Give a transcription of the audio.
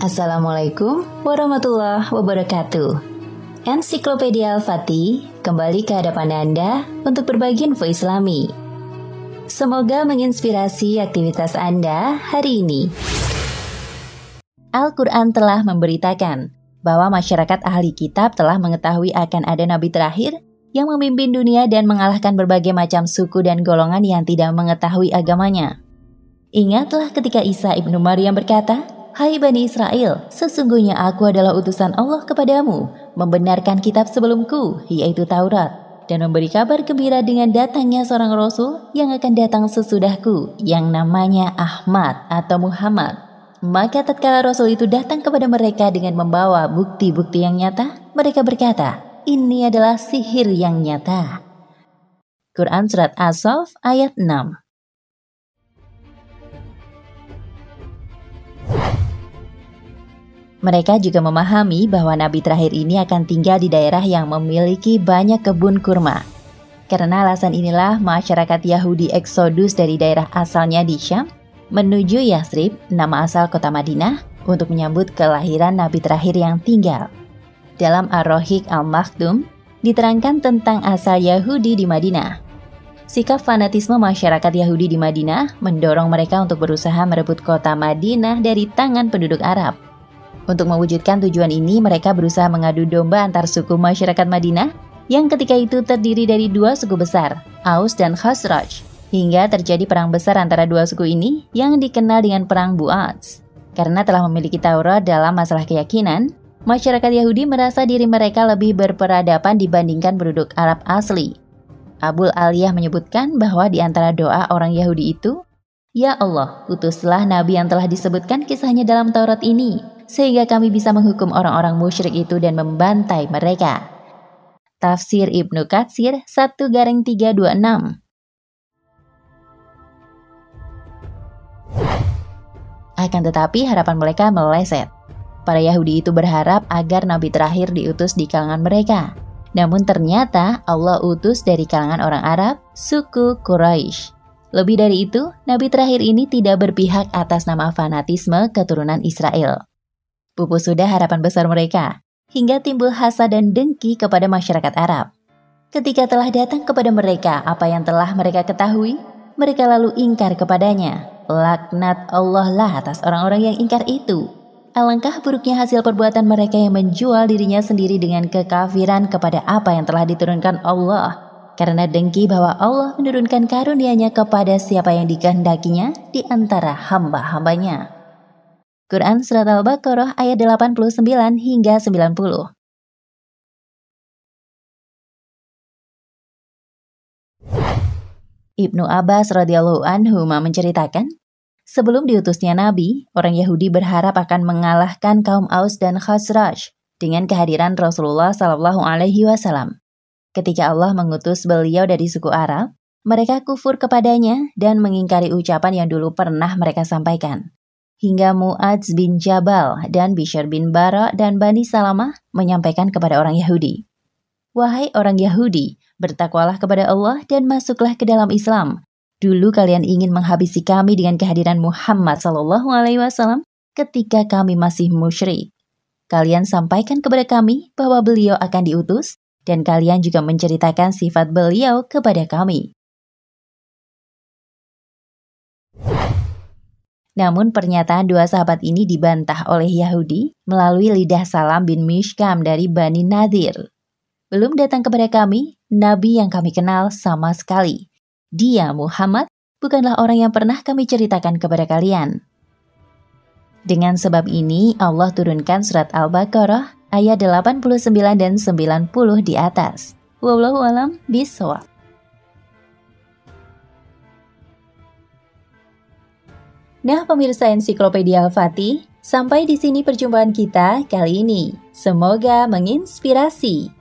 Assalamualaikum warahmatullahi wabarakatuh. Ensiklopedia Al-Fatih kembali ke hadapan Anda untuk berbagi info Islami. Semoga menginspirasi aktivitas Anda hari ini. Al-Quran telah memberitakan bahwa masyarakat ahli kitab telah mengetahui akan ada nabi terakhir yang memimpin dunia dan mengalahkan berbagai macam suku dan golongan yang tidak mengetahui agamanya. Ingatlah ketika Isa ibnu Maryam berkata, Hai Bani Israel, sesungguhnya aku adalah utusan Allah kepadamu, membenarkan kitab sebelumku, yaitu Taurat, dan memberi kabar gembira dengan datangnya seorang Rasul yang akan datang sesudahku, yang namanya Ahmad atau Muhammad. Maka tatkala Rasul itu datang kepada mereka dengan membawa bukti-bukti yang nyata, mereka berkata, ini adalah sihir yang nyata. Quran Surat As-Saff ayat 6 Mereka juga memahami bahwa nabi terakhir ini akan tinggal di daerah yang memiliki banyak kebun kurma. Karena alasan inilah masyarakat Yahudi eksodus dari daerah asalnya di Syam menuju Yasrib, nama asal kota Madinah, untuk menyambut kelahiran nabi terakhir yang tinggal. Dalam Ar-Rohik Al-Makhdum, diterangkan tentang asal Yahudi di Madinah. Sikap fanatisme masyarakat Yahudi di Madinah mendorong mereka untuk berusaha merebut kota Madinah dari tangan penduduk Arab. Untuk mewujudkan tujuan ini, mereka berusaha mengadu domba antar suku masyarakat Madinah yang ketika itu terdiri dari dua suku besar, Aus dan Khazraj, hingga terjadi perang besar antara dua suku ini yang dikenal dengan Perang Bu'ats. Karena telah memiliki Taurat dalam masalah keyakinan, masyarakat Yahudi merasa diri mereka lebih berperadaban dibandingkan penduduk Arab asli. Abul Aliyah menyebutkan bahwa di antara doa orang Yahudi itu, Ya Allah, utuslah Nabi yang telah disebutkan kisahnya dalam Taurat ini, sehingga kami bisa menghukum orang-orang musyrik itu dan membantai mereka. Tafsir Ibnu Katsir 1 garing 326 Akan tetapi harapan mereka meleset. Para Yahudi itu berharap agar nabi terakhir diutus di kalangan mereka. Namun ternyata Allah utus dari kalangan orang Arab, suku Quraisy. Lebih dari itu, nabi terakhir ini tidak berpihak atas nama fanatisme keturunan Israel. Pupus sudah harapan besar mereka, hingga timbul hasad dan dengki kepada masyarakat Arab. Ketika telah datang kepada mereka apa yang telah mereka ketahui, mereka lalu ingkar kepadanya. Laknat Allah lah atas orang-orang yang ingkar itu. Alangkah buruknya hasil perbuatan mereka yang menjual dirinya sendiri dengan kekafiran kepada apa yang telah diturunkan Allah. Karena dengki bahwa Allah menurunkan karunia-Nya kepada siapa yang dikehendakinya di antara hamba-hambanya. Quran Surat Al-Baqarah ayat 89 hingga 90. Ibnu Abbas radhiyallahu anhu menceritakan, sebelum diutusnya Nabi, orang Yahudi berharap akan mengalahkan kaum Aus dan Khazraj dengan kehadiran Rasulullah Shallallahu Alaihi Wasallam. Ketika Allah mengutus beliau dari suku Arab, mereka kufur kepadanya dan mengingkari ucapan yang dulu pernah mereka sampaikan hingga Mu'adz bin Jabal dan Bishr bin Bara dan Bani Salamah menyampaikan kepada orang Yahudi, Wahai orang Yahudi, bertakwalah kepada Allah dan masuklah ke dalam Islam. Dulu kalian ingin menghabisi kami dengan kehadiran Muhammad Sallallahu Alaihi Wasallam ketika kami masih musyrik. Kalian sampaikan kepada kami bahwa beliau akan diutus dan kalian juga menceritakan sifat beliau kepada kami. Namun pernyataan dua sahabat ini dibantah oleh Yahudi melalui lidah Salam bin Mishkam dari Bani Nadir. Belum datang kepada kami, Nabi yang kami kenal sama sekali. Dia, Muhammad, bukanlah orang yang pernah kami ceritakan kepada kalian. Dengan sebab ini, Allah turunkan surat Al-Baqarah ayat 89 dan 90 di atas. Wallahu alam bisawab. Nah, pemirsa ensiklopedia Al-Fatih, sampai di sini perjumpaan kita kali ini. Semoga menginspirasi.